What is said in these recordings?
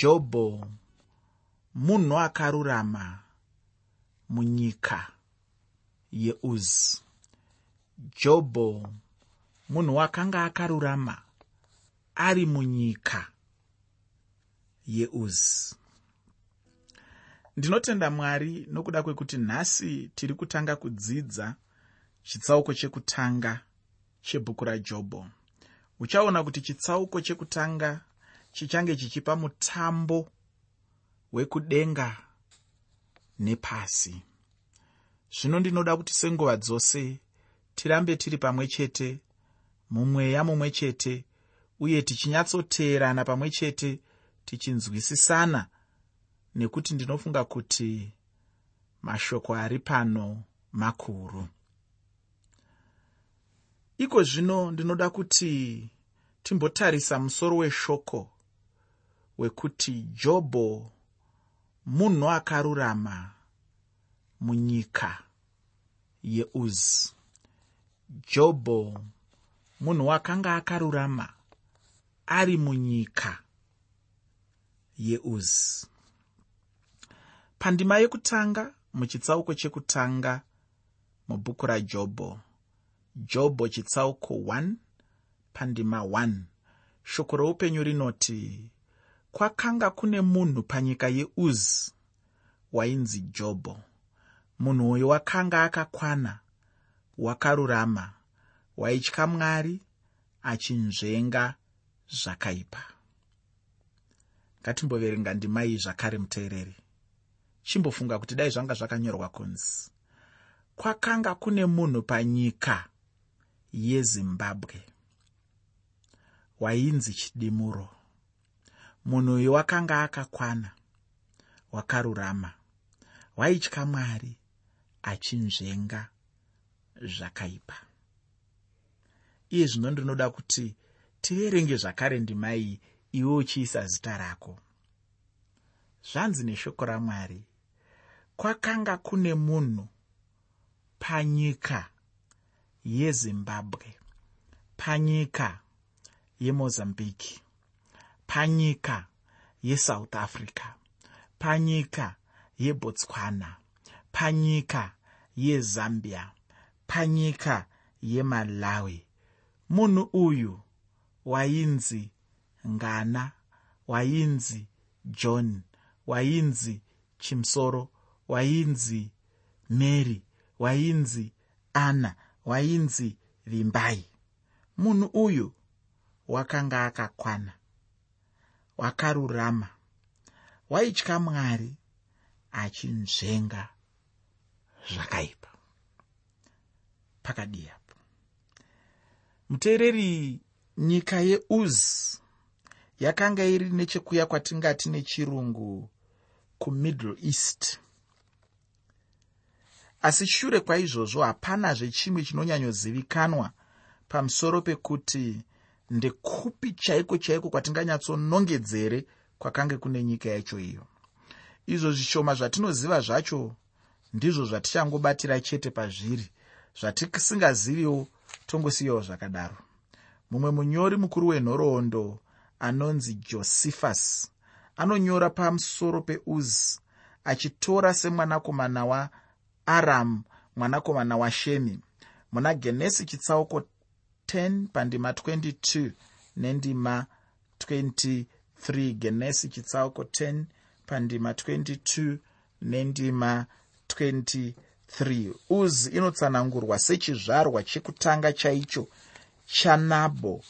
jobho munhu akarurama munyika yeuzi jobho munhu wakanga akarurama ari munyika yeuzi ndinotenda mwari nokuda kwekuti nhasi tiri kutanga kudzidza chitsauko chekutanga chebhuku rajobho. Uchaona kuti chitsauko chekutanga chichange chichipa mutambo wekudenga nepasi. Zvino ndinoda kuti senguva dzose tirambe tiri pamwe chete mumweya mumwe chete uye tichinyatsoteerana pamwe chete tichinzwisisana nekuti ndinofunga kuti mashoko ari pano makuru. Iko zvino ndinoda kuti timbotarisa musoro weshoko wekuti jobho munhu akarurama munyika yeuzi jobho munhu wakanga akarurama ari munyika yeuzi pandima yekutanga muchitsauko chekutanga mubhuku rajobho jobho chitsauko 1 pandima 1 shoko roupenyu rinoti kwakanga kune munhu panyika yeuzi wainzi jobho munhu uyu wakanga akakwana wakarurama waitya mwari achinzvenga zvakaipa. Ngatimboverenga ndima iyi zvakare muteereri. Chimbofunga kuti dai zvanga zvakanyorwa kunzi kwakanga kune munhu panyika yezimbabwe. Wainzi chidimuro munhu uyu wakanga akakwana wakarurama. Waitya mwari achinzvenga zvakaipa. Iye zvino ndinoda kuti tiverenge zvakare ndima iyi iwe uchiisa zita rako. Zvanzi neshoko ramwari kwakanga kune munhu panyika yezimbabwe panyika yemozambique panyika yesouth africa panyika yebotswana panyika yezambia panyika yemalawi. Munhu uyu wainzi ngana wainzi john wainzi chimusoro wainzi mary wainzi ana wainzi vimbai. Munhu uyu wakanga akakwana wakarurama. Waitya mwari achinzvenga zvakaipa. Pakadiyapo muteereri nyika yeuzi yakanga iri nechekuya kwatingati nechirungu kumiddle east. Asi shure kwaizvozvo hapanazve chimwe chinonyanyozivikanwa pamusoro pekuti ndekupi chaiko chaiko kwatinganyatsonongedzere kwakange kune nyika yacho iyo. Izvo zvishoma zvatinoziva zvacho ndizvo zvatichangobatira chete pazviri zvatisingaziviwo tongosiyawo zvakadaro. Mumwe munyori mukuru wenhoroondo anonzi josephus anonyora pamusoro peuzi achitora semwanakomana waaram mwanakomana washemi muna genesi chitsauko 10 pandima 22 nendima 23 genesi chitsauko 10 pandima 22 nendima 23 uzi inotsanangurwa sechizvarwa chekutanga chaicho chanabho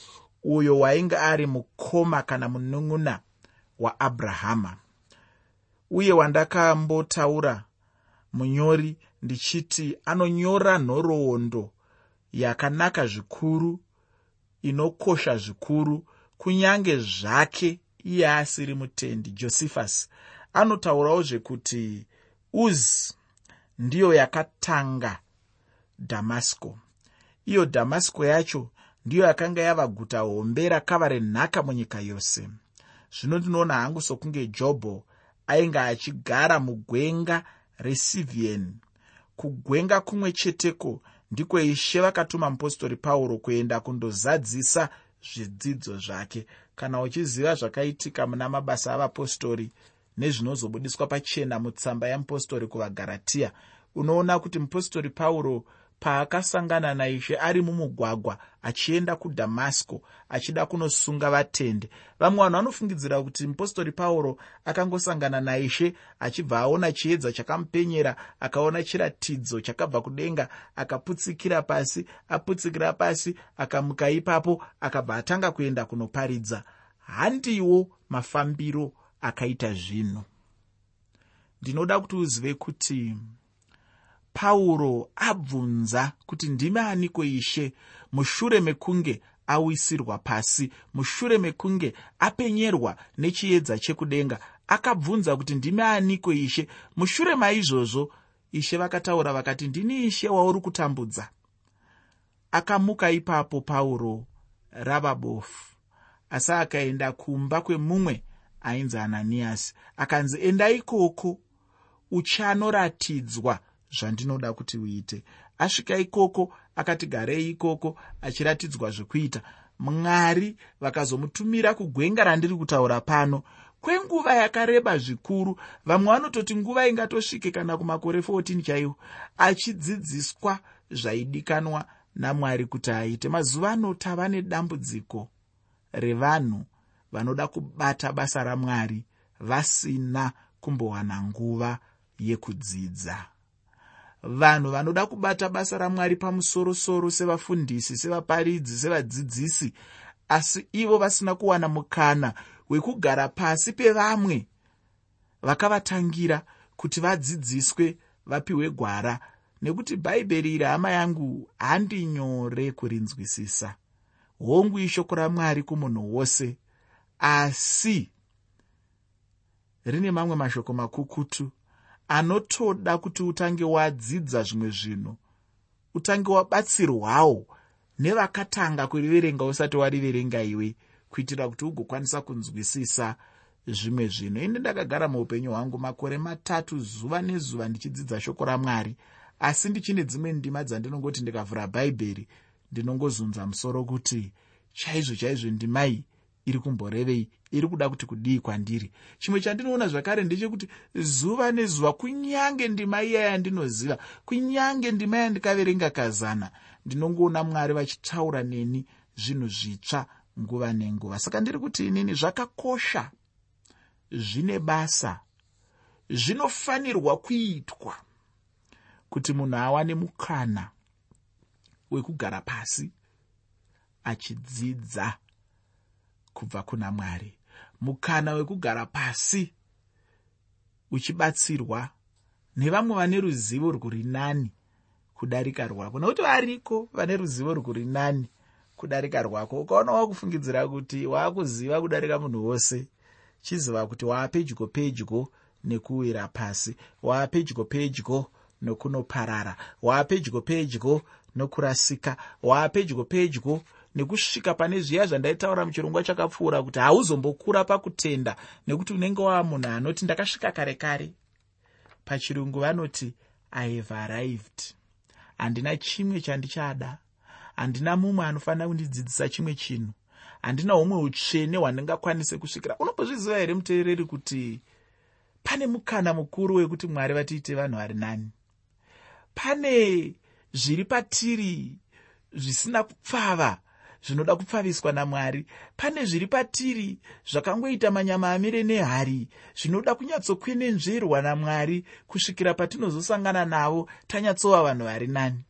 uyo wainge ari mukoma kana munun'una waabrahama uye wandakambotaura munyori ndichiti anonyora nhoroondo yakanaka zvikuru inokosha zvikuru kunyange zvake iye asiri mutendi. Josephus anotaurawo zvekuti uzi ndiyo yakatanga dhamasco iyo dhamasco yacho ndiyo yakanga yava guta hombe rakava renhaka munyika yose. Zvino ndinoona hangu sokunge jobho ainge achigara mugwenga resivian kugwenga kumwe cheteko ndiko ishe vakatuma mupostori pauro kuenda kundozadzisa zvidzidzo zvake. Kana uchiziva zvakaitika muna mabasa avapostori nezvinozobudiswa pachena mutsamba yamupostori kuvagaratiya unoona kuti mupostori pauro paakasangana naishe ari mumugwagwa achienda kudhamasco achida kunosunga vatende. Vamwe vanhu vanofungidzira kuti mupostori pauro akangosangana naishe achibva aona chiedza chakamupenyera akaona chiratidzo chakabva kudenga akaputsikira pasi aputsikira pasi akamuka ipapo akabva atanga kuenda kunoparidza. Handiwo mafambiro akaita zvinhu. Ndinoda kuti uzive kuti pauro abvunza kuti ndimi aniko ishe? Mushure mekunge awisirwa pasi mushure mekunge apenyerwa nechiedza chekudenga akabvunza kuti ndimi aniko ishe? Mushure maizvozvo ishe vakataura vakati ndini ishe wauri kutambudza. Akamuka ipapo pauro rava bofu asi akaenda kumba kwemumwe ainzi ananiyasi akanzi enda ikoko uchanoratidzwa zvandinoda kuti uite. Asvika ikoko akati garei ikoko achiratidzwa zvekuita. Mwari vakazomutumira kugwenga randiri kutaura pano. Kwenguva yakareba zvikuru vamwe vanototi nguva ingatosvike kana kumakore 14 chaiwo achidzidziswa zvaidikanwa namwari kuti aite. Mazuva ano tava nedambudziko revanhu vanoda kubata basa ramwari vasina kumbowana nguva yekudzidza vanhu vanoda kubata basa ramwari pamusorosoro sevafundisi sevaparidzi sevadzidzisi. Asi ivo vasina kuwana mukana wekugara pasi pevamwe. Vakavatangira kuti vadzidziswe vapiwe gwara. Nekuti bhaibheri iri hama yangu handi nyore kurinzwisisa. Hongu ishoko ramwari kumunhu wose. Asi rine mamwe mashoko makukutu anotoda kuti utange wadzidza zvimwe zvinhu utange wabatsirwawo nevakatanga kuriverenga usati wariverenga iwe kuitira kuti ugokwanisa kunzwisisa zvimwe zvinhu. Ini ndakagara muupenyu hwangu makore matatu zuva nezuva ndichidzidza shoko ramwari asi ndichine dzimwe ndima dzandinongoti ndikavhura bhaibheri ndinongozunza musoro kuti chaizvo chaizvo ndimai iri kumborevei iri kuda kuti kudii kwandiri. Chimwe chandinoona zvakare ndechekuti zuva nezuva kunyange ndima iya yandinoziva kunyange ndima yandikaverenga kazana ndinongoona mwari vachitaura neni zvinhu zvitsva nguva nenguva. Saka ndiri kuti inini zvakakosha zvine basa zvinofanirwa kuitwa kuti munhu awane mukana wekugara pasi achidzidza kubva kuna mwari. Mukana wekugara pasi uchibatsirwa nevamwe vane ruzivo rwuri nani kudarika rwako. Nokuti variko vane ruzivo rwuri nani kudarika rwako ukaona wakufungidzira kuti waakuziva kudarika munhu wose chiziva kuti waapedyo pedyo nekuwira pasi waapedyo pedyo nokunoparara waapedyo pedyo nokurasika waapedyo pedyo nekusvika pane zviya zvandaitaura muchirongwa chakapfuura kuti hauzombokura pakutenda nekuti unenge wava munhu anoti ndakasvika kare kare. Pachirungu vanoti ihave arrived. Handina chimwe chandichada. Handina mumwe anofanira kundidzidzisa chimwe chinhu. Handina humwe utsvene hwandingakwanise kusvikira. Unombozviziva here muteereri kuti pane mukana mukuru wekuti mwari vatiite vanhu vari nani? Pane zviri patiri zvisina kupfava zvinoda kupfaviswa namwari. Pane zviri patiri zvakangoita manyama amire nehari zvinoda kunyatsokwenenzverwa namwari kusvikira patinozosangana navo tanyatsova vanhu vari nani.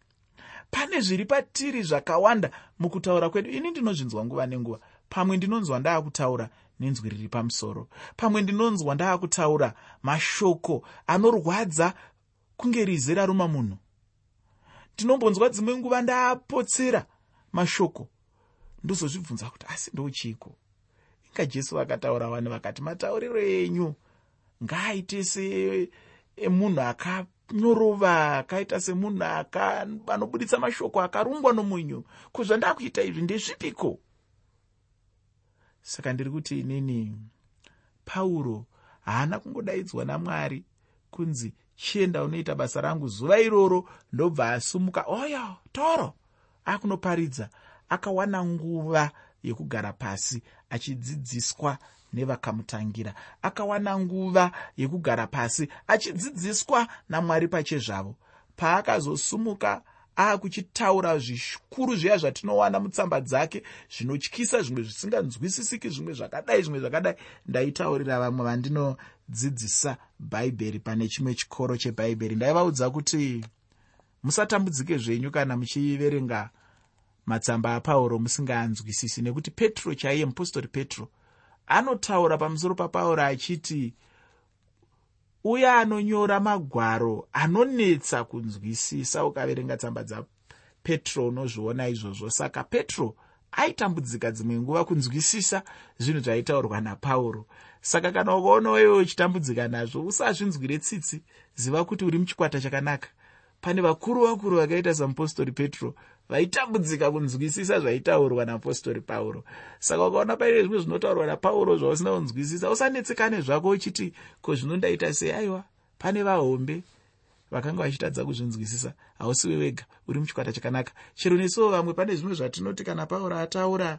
Pane zviri patiri zvakawanda mukutaura kwedu. Ini ndinozvinzwa nguva nenguva. Pamwe ndinonzwa ndaakutaura nenzwi riri pamusoro. Pamwe ndinonzwa ndaakutaura mashoko anorwadza kunge rize raruma munhu. Ndinombonzwa dzimwe nguva ndaapotsera mashoko ndozozvibvunza kuti asi ndochiko? Inga jesu vakataura vanhu vakati matauriro enyu ngaaite semunhu akanyorova akaita semunhu anobuditsa mashoko akarungwa nomunyu. Kuzvandakuita izvi ndezvipiko? Saka ndiri kuti inini pauro haana kungodaidzwa namwari kunzi chienda unoita basa rangu zuva iroro ndobva asumuka. Oyo toro akunoparidza akawana nguva yekugara pasi achidzidziswa nevakamutangira. Akawana nguva yekugara pasi achidzidziswa namwari pachezvavo. Paakazosumuka aakuchitaura zvikuru zviya zvatinowana mutsamba dzake zvinotyisa zvimwe zvisinganzwisisiki zvimwe zvakadai zvimwe zvakadai. Ndaitaurira vamwe vandinodzidzisa bhaibheri pane chimwe chikoro chebhaibheri. Ndaivaudza kuti musatambudzike zvenyu kana muchiverenga matsamba apauro musingaanzwisisi nekuti petro chaiye mupostori petro anotaura pamusoro papauro achiti uye anonyora magwaro anonetsa kunzwisisa ukaverenga tsamba dzapetro unozviona izvozvo. Saka petro aitambudzika dzimwe nguva kunzwisisa zvinhu zvaitaurwa napauro. Saka kana ukaona wewo uchitambudzika nazvo usazvinzwire tsitsi ziva kuti uri muchikwata chakanaka pane vakuru vakuru vakaita samupostori petro vaitambudzika kunzwisisa zvaitaurwa napostori pauro. Saka ukaona paine zvimwe zvinotaurwa napauro zvausina kunzwisisa usanetsekane zvako uchiti ko zvinondaita sei? Aiwa pane vahombe vakanga vachitadza kuzvinzwisisa. Hausiwe wega uri muchikwata chakanaka. Chero nesuwo vamwe pane zvimwe zvatinoti kana pauro ataura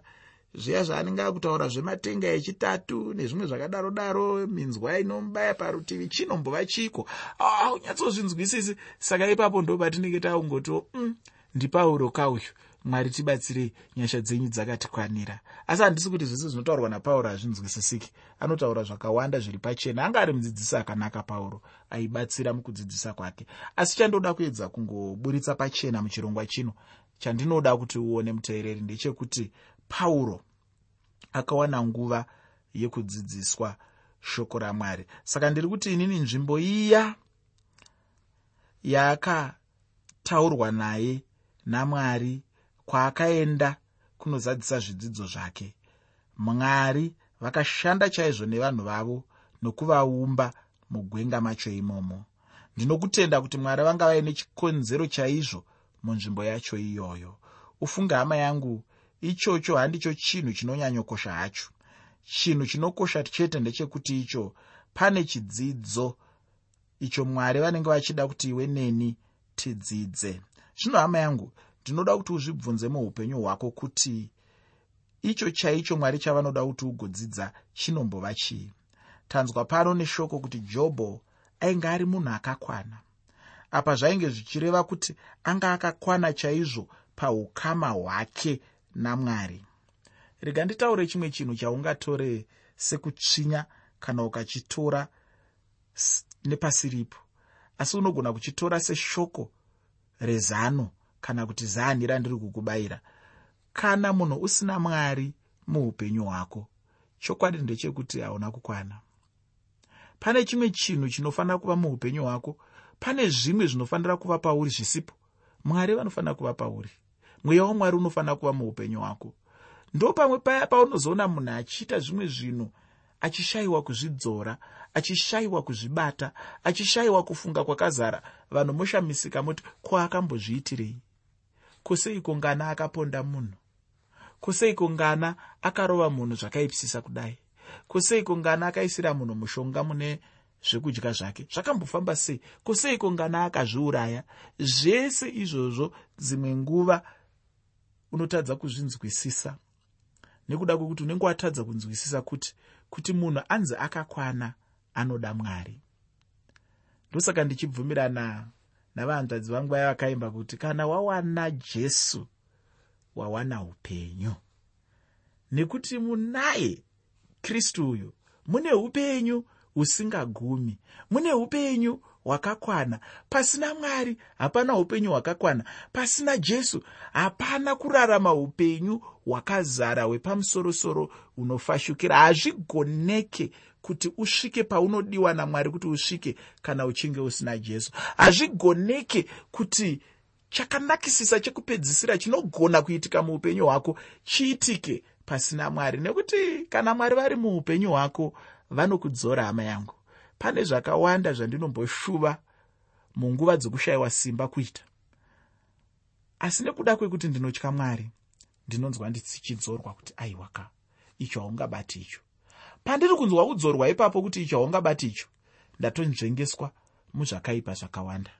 zviya zvaanenge akutaura zvematenga echitatu nezvimwe zvakadaro daro minzwa inomubaya parutivi chinombova chiko. Aunyatsozvinzwisisi saka ipapo ndo patinenge taungotiwo mm, ndipauro kauyu. Mwari tibatsirei nyasha dzenyu dzakatikwanira asi handisi kuti zvese zvinotaurwa napauro hazvinzwisisiki. Anotaura zvakawanda zviri pachena. Anga ari mudzidzisi akanaka pauro. Aibatsira mukudzidzisa kwake. Asi chandoda kuedza kungoburitsa pachena muchirongwa chino. Chandinoda kuti uone muteereri ndechekuti pauro akawana nguva yekudzidziswa shoko ramwari. Saka ndiri kuti inini nzvimbo iya yaakataurwa naye namwari kwaakaenda kunozadzisa zvidzidzo zvake. Mwari vakashanda chaizvo nevanhu vavo nokuvaumba mugwenga macho imomo. Ndinokutenda kuti mwari vanga vaine chikonzero chaizvo munzvimbo yacho iyoyo. Ufunge hama yangu ichocho handicho chinhu chinonyanyokosha hacho. Chinhu chinokosha chete ndechekuti icho pane chidzidzo. Icho mwari vanenge vachida kuti iwe neni tidzidze. Zvino hama yangu ndinoda kuti uzvibvunze muupenyu hwako kuti icho chaicho mwari chavanoda kuti ugodzidza chinombova chii. Tanzwa pano neshoko kuti jobho ainge ari munhu akakwana. Apa zvainge zvichireva kuti anga akakwana chaizvo paukama hwake namwari. Rega nditaure chimwe chinhu chaungatore sekutsvinya kana ukachitora nepasiripo. Asi unogona kuchitora seshoko rezano kana kuti zani randiri kukubayira kana munhu usina mwari muupenyu hwako chokwadi ndechekuti hauna kukwana. Pane chimwe chinhu chinofanira kuva muupenyu hwako pane zvimwe zvinofanira kuva pauri zvisipo. Mwari vanofanira kuva pauri mweya wamwari unofanira kuva muupenyu hwako. Ndo pamwe paya paunozoona munhu achiita zvimwe zvinhu achishayiwa kuzvidzora achishayiwa kuzvibata achishayiwa kufunga kwakazara vanhu moshamisika moti ko akambozviitirei? Kuseiko ngana akaponda munhu? Kuseiko ngana akarova munhu zvakaipisisa kudai? Kuseiko ngana akaisira munhu mushonga mune zvekudya zvake? Zvakambofamba sei? Kuseiko ngana akazviuraya? Zvese izvozvo dzimwe nguva unotadza kuzvinzwisisa. Nekuda kwekuti unenge watadza kunzwisisa kuti kuti munhu anzi akakwana anoda mwari. Ndosaka ndichibvumirana navanzvadzi vangu vaya vakaimba kuti kana wawana jesu wawana upenyu. Nekuti munaye kristu uyu mune upenyu husingagumi mune upenyu hwakakwana. Pasina mwari hapana upenyu hwakakwana. Pasina jesu hapana kurarama upenyu hwakazara hwepamusorosoro hunofashukira. Hazvigoneke kuti usvike paunodiwa namwari kuti usvike kana uchinge usina jesu. Hazvigoneke kuti chakanakisisa chekupedzisira chinogona kuitika muupenyu hwako chiitike pasina mwari. Nekuti kana mwari vari muupenyu hwako vanokudzora hama yangu pane zvakawanda zvandinomboshuva munguva dzokushayiwa simba kuita. Asi nekuda kwekuti ndinotya mwari ndinonzwa ndichidzorwa kuti aiwaka icho haungabati icho. Pandiri kunzwa kudzorwa ipapo kuti icho haungabati icho ndatonzvengeswa muzvakaipa zvakawanda.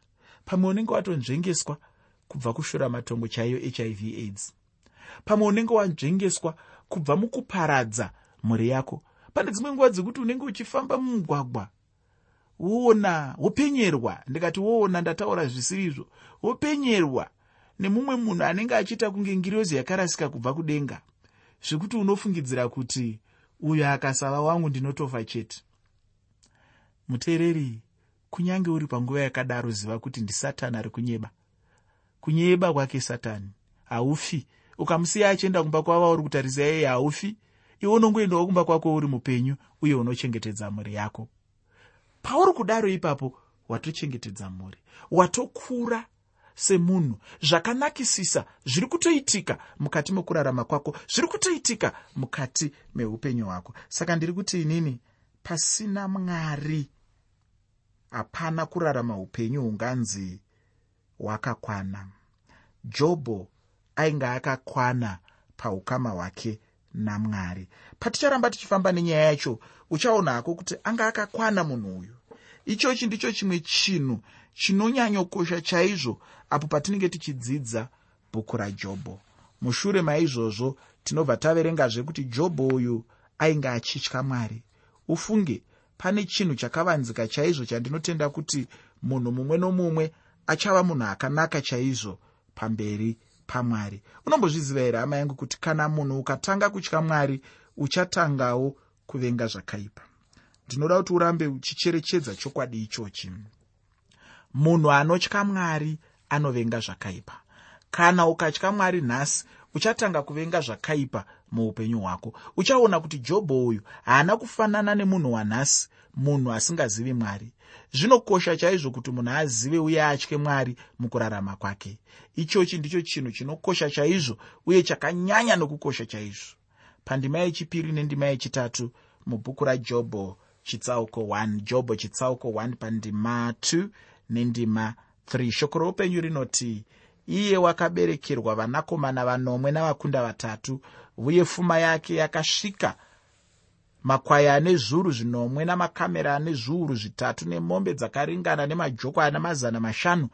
Pamwe unenge watonzvengeswa kubva kushura matongo chaiyo hiv aids. Pamwe unenge wanzvengeswa kubva mukuparadza mhuri yako. Pane dzimwe nguva dzekuti unenge uchifamba mumugwagwa woona wopenyerwa. Ndikati woona ndataura zvisirizvo wopenyerwa nemumwe munhu anenge achiita kunge ngiriyozi yakarasika kubva kudenga. Zvekuti unofungidzira kuti uyo akasava wangu ndinotofa chete. Muteereri kunyange uri panguva yakadaro ziva kuti ndisatani ari kunyeba. Kunyeba kwake satani. Haufi. Ukamusiya achienda kumba kwava uri kutarisa iyeye haufi. Iwe unongoendawo kumba kwako uri mupenyu uye unochengetedza mhuri yako pauri kudaro ipapo watochengetedza mhuri watokura semunhu. Zvakanakisisa zviri kutoitika mukati mekurarama kwako zviri kutoitika mukati meupenyu hwako. Saka ndiri kuti inini pasina mwari hapana kurarama upenyu hunganzi hwakakwana. Jobho ainge akakwana paukama hwake namwari. Paticharamba tichifamba nenyaya yacho uchaona hako kuti anga akakwana munhu uyu. Ichochi ndicho chimwe chinhu chinonyanyokosha chaizvo apo patinenge tichidzidza bhuku rajobho mushure maizvozvo tinobva taverengazve kuti jobho uyu ainge achitya mwari. Ufunge pane chinhu chakavanzika chaizvo chandinotenda kuti munhu mumwe nomumwe achava munhu akanaka chaizvo pamberi pamwari. Unombozviziva here hama yangu kuti kana munhu ukatanga kutya mwari uchatangawo kuvenga zvakaipa? Ndinoda kuti urambe uchicherechedza chokwadi ichochi. Munhu anotya mwari anovenga zvakaipa. Kana ukatya mwari nhasi uchatanga kuvenga zvakaipa muupenyu hwako. Uchaona kuti jobho uyu haana kufanana nemunhu wanhasi munhu asingazivi mwari zvinokosha chaizvo kuti munhu azive uye atye mwari mukurarama kwake. Ichochi ndicho chinhu chinokosha chaizvo uye chakanyanya nokukosha chaizvo. Pandima yechipiri nendima yechitatu mubhuku rajobho chitsauko 1 jobho chitsauko 1 pandima 2 nendima 3 shoko roupenyu rinoti iye wakaberekerwa vanakomana vanomwe navakunda vatatu uye pfuma yake yakasvika makwai ane zviuru zvinomwe namakamera ane zviuru zvitatu nemombe dzakaringana nemajoko ana mazana mashanu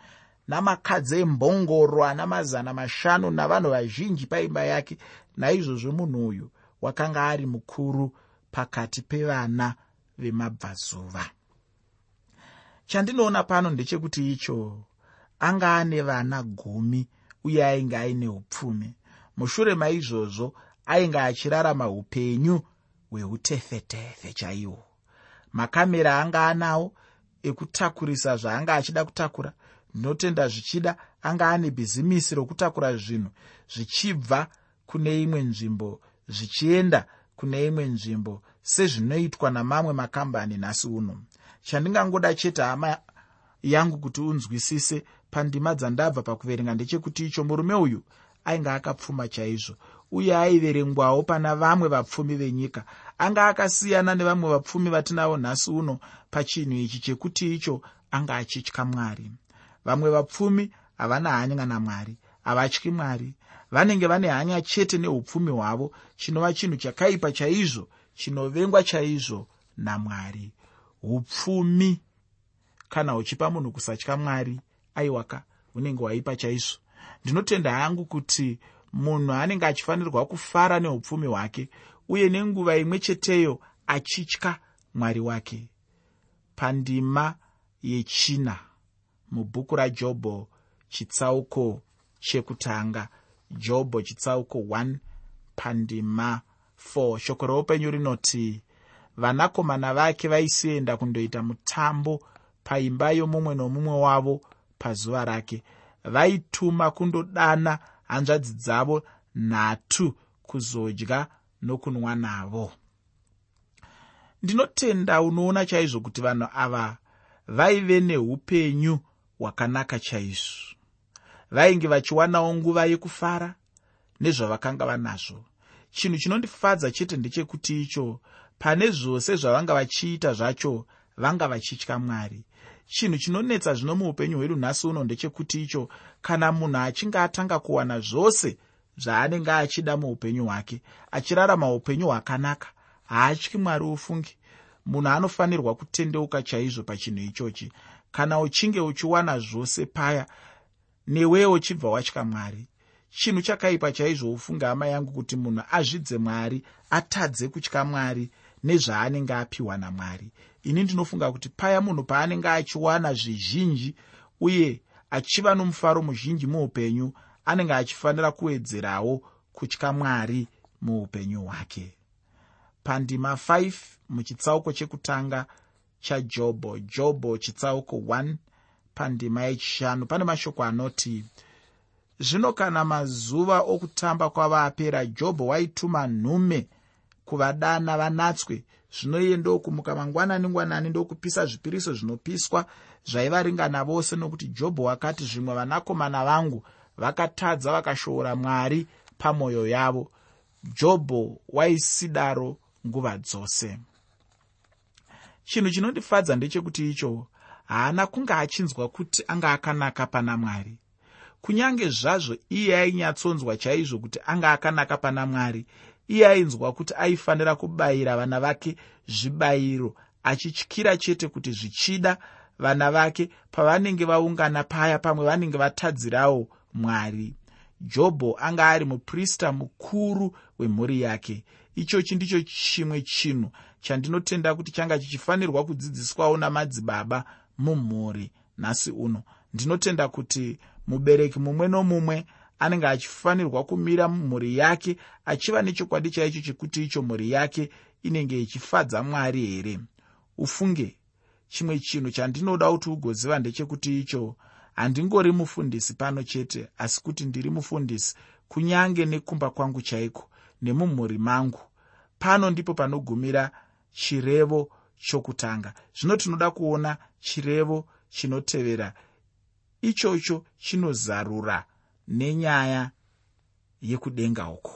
namakadzi embongoro ana mazana mashanu navanhu vazhinji paimba yake. Naizvozvo munhu uyu wakanga ari mukuru pakati pevana vemabvazuva. Chandinoona pano ndechekuti icho anga ane vana gumi uye ainge aine upfumi. Mushure maizvozvo ainge achirarama upenyu hweutefetefe chaihwo makamera anga anawo ekutakurisa zvaanga achida kutakura ndinotenda zvichida anga ane bhizimisi rokutakura zvinhu zvichibva kune imwe nzvimbo zvichienda kune imwe nzvimbo sezvinoitwa namamwe makambani nhasi uno. Chandingangoda chete hama yangu kuti unzwisise pandima dzandabva pakuverenga ndechekuti icho murume uyu ainge akapfuma chaizvo uye aiverengwawo pana vamwe vapfumi venyika. Anga akasiyana nevamwe vapfumi vatinavo nhasi uno pachinhu ichi chekuti icho anga achitya mwari. Vamwe vapfumi havana hanya namwari havatyi mwari. Vanenge vane hanya chete neupfumi hwavo chinova chinhu chakaipa chaizvo chinovengwa chaizvo namwari upfumi kana uchipa munhu kusatya mwari aiwaka unenge waipa chaizvo. Ndinotenda hangu kuti munhu anenge achifanirwa kufara neupfumi hwake uye nenguva imwe cheteyo achitya mwari wake. Pandima yechina mubhuku rajobho chitsauko chekutanga. Jobho chitsauko 1 pandima 4 shoko roupenyu rinoti vanakomana vake vaisienda kundoita mutambo paimba yomumwe nomumwe wavo pazuva rake. Vaituma kundodana hanzvadzi dzavo nhatu kuzodya nokunwa navo. Ndinotenda unoona chaizvo kuti vanhu ava vaive neupenyu hwakanaka chaizvo. Vainge vachiwanawo nguva yekufara nezvavakanga vanazvo. Chinhu chinondifadza chete ndechekuti icho pane zvose zvavanga vachiita zvacho vanga vachitya mwari chinhu chinonetsa zvino muupenyu hwedu nhasi uno ndechekuti icho kana munhu achinge atanga kuwana zvose zvaanenge achida muupenyu hwake achirarama upenyu hwakanaka haatyi mwari ufungi. Munhu anofanirwa kutendeuka chaizvo pachinhu ichochi. Kana uchinge uchiwana zvose paya newewo uchibva watya mwari. Chinhu chakaipa chaizvo ufunga hama yangu kuti munhu azvidze mwari atadze kutya mwari nezvaanenge apiwa namwari. Ini ndinofunga kuti paya munhu paanenge achiwana zvizhinji uye achiva nomufaro muzhinji muupenyu anenge achifanira kuwedzerawo kutya mwari muupenyu hwake. Pandima 5 muchitsauko chekutanga chajobho jobho chitsauko 1 pandima yechishanu. Pane mashoko anoti zvino kana mazuva okutamba kwava apera jobho waituma nhume kuvadana vanatswe. Zvino iye ndokumuka mangwanani ngwanani ndokupisa zvipiriso zvinopiswa zvaivaringana vose nokuti jobho wakati zvimwe vanakomana vangu vakatadza vakashoora mwari pamwoyo yavo. Jobho waisidaro nguva dzose. Chinhu chinondifadza ndechekuti icho haana kunge achinzwa kuti anga akanaka pana mwari. Kunyange zvazvo iye ainyatsonzwa chaizvo kuti anga akanaka pana mwari iye ainzwa kuti aifanira kubayira vana vake zvibayiro achityira chete kuti zvichida vana vake pavanenge vaungana paya pamwe vanenge vatadzirawo mwari. Jobho anga ari muprista mukuru wemhuri yake. Ichochi ndicho chimwe chinhu chandinotenda kuti changa chichifanirwa kudzidziswawo namadzibaba mumhuri. Nhasi uno ndinotenda kuti mubereki mumwe nomumwe anenge achifanirwa kumira mumhuri yake achiva nechokwadi chaicho chekuti icho mhuri yake inenge ichifadza mwari here? Ufunge chimwe chinhu chandinoda kuti ugoziva ndechekuti icho handingori mufundisi pano chete asi kuti ndiri mufundisi kunyange nekumba kwangu chaiko nemumhuri mangu. Pano ndipo panogumira chirevo chokutanga. Zvino tinoda kuona chirevo chinotevera. Ichocho chinozarura nenyaya yekudenga uko.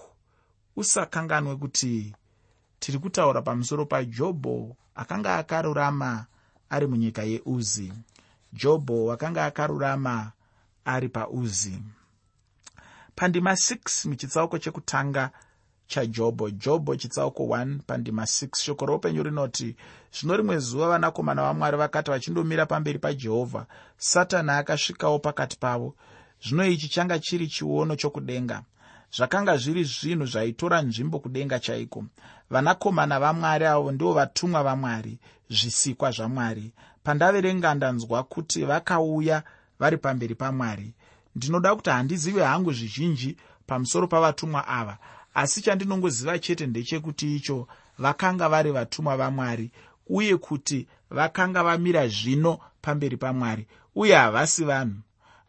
Usakanganwe kuti tiri kutaura pamusoro pajobho akanga akarurama ari munyika yeuzi. Jobho wakanga akarurama ari pauzi. Pandima 6 muchitsauko chekutanga chajobho jobho. Chitsauko 1 pandima 6 shoko roupenyu rinoti zvino rimwe zuva vanakomana vamwari vakati vachindomira pamberi pajehovha satani akasvikawo pakati pavo zvino ichi changa chiri chiono chokudenga. Zvakanga zviri zvinhu zvaitora nzvimbo kudenga chaiko. Vanakomana vamwari avo ndivo vatumwa vamwari zvisikwa zvamwari. Pandaverenga ndanzwa kuti vakauya vari pamberi pamwari ndinoda kuti handizive hangu zvizhinji pamusoro pavatumwa ava asi chandinongoziva chete ndechekuti icho vakanga vari vatumwa vamwari uye kuti vakanga vamira zvino pamberi pamwari uye havasi vanhu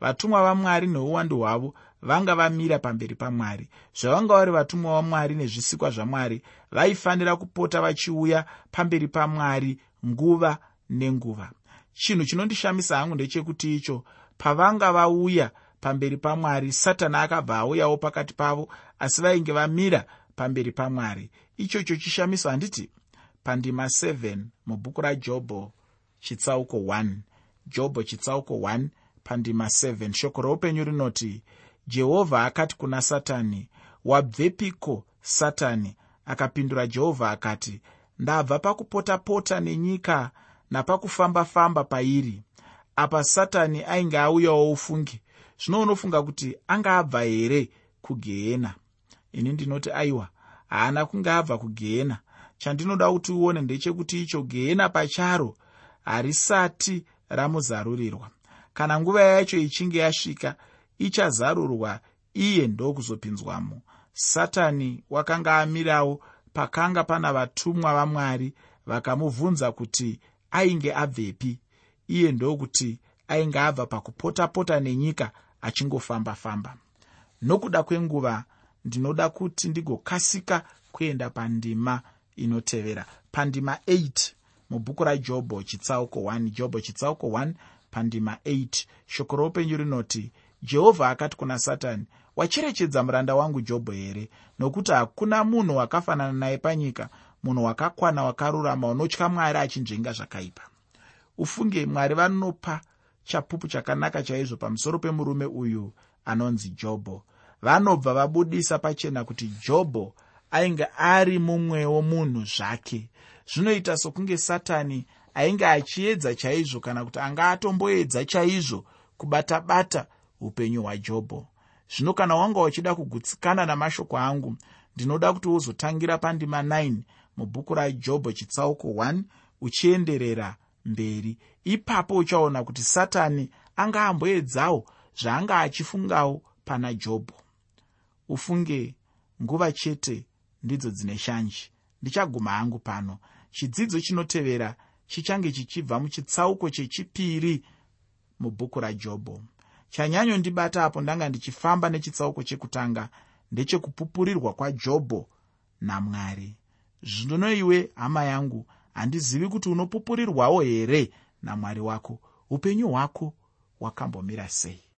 vatumwa vamwari neuwandu hwavo vanga vamira pamberi pamwari zvavanga vari vatumwa vamwari nezvisikwa zvamwari vaifanira kupota vachiuya pamberi pamwari nguva nenguva. Chinhu chinondishamisa hangu ndechekuti icho pavanga vauya pamberi pamwari satani akabva auyawo pakati pavo asi vainge vamira pamberi pamwari ichocho chishamiso handiti pandima 7 mubhuku rajobho chitsauko 1 jobho chitsauko 1 pandima 7 shoko roupenyu rinoti jehovha akati kuna satani wabvepiko satani? Akapindura jehovha akati ndabva pakupota-pota nenyika napakufamba-famba pairi. Apa satani ainge auyawo ufungi. Zvino unofunga kuti anga abva here kugehena ini ndinoti aiwa haana kunge abva kugehena chandinoda kuti uone ndechekuti icho gehena pacharo harisati ramuzarurirwa kana nguva yacho ichinge yasvika ichazarurwa iye ndokuzopinzwamo. Satani wakanga amirawo pakanga pana vatumwa vamwari vakamubvunza kuti ainge abvepi. Iye ndokuti ainge abva pakupota-pota nenyika achingofamba-famba. Nokuda kwenguva ndinoda kuti ndigokasika kuenda pandima inotevera. Pandima 8 mubhuku rajobho chitsauko 1 jobho chitsauko 1 pandima 8 shoko roupenyu rinoti jehovha akati kuna satani wacherechedza muranda wangu jobho here? Nokuti hakuna munhu wakafanana naye panyika munhu wakakwana wakarurama unotya mwari achinzvenga zvakaipa ufunge mwari vanopa chapupu chakanaka chaizvo pamusoro pemurume uyu anonzi jobho. Vanobva vabudisa pachena kuti jobho ainge ari mumwewo munhu zvake. Zvinoita sokunge satani ainge achiedza chaizvo kana kuti anga atomboedza chaizvo kubata-bata upenyu hwajobho. Zvino kana wanga uchida kugutsikana namashoko angu ndinoda kuti uzotangira pandima 9 mubhuku rajobho chitsauko 1 uchienderera mberi. Ipapo uchaona kuti satani anga amboedzawo zvaanga achifungawo pana jobho. Ufunge nguva chete ndidzo dzine shanji ndichaguma hangu pano. Chidzidzo chinotevera chichange chichibva muchitsauko chechipiri mubhuku rajobho chanyanyondibata apo ndanga ndichifamba nechitsauko chekutanga ndechekupupurirwa kwajobho namwari. Zvino iwe hama yangu handizivi kuti unopupurirwawo here namwari wako? Upenyu hwako hwakambomira sei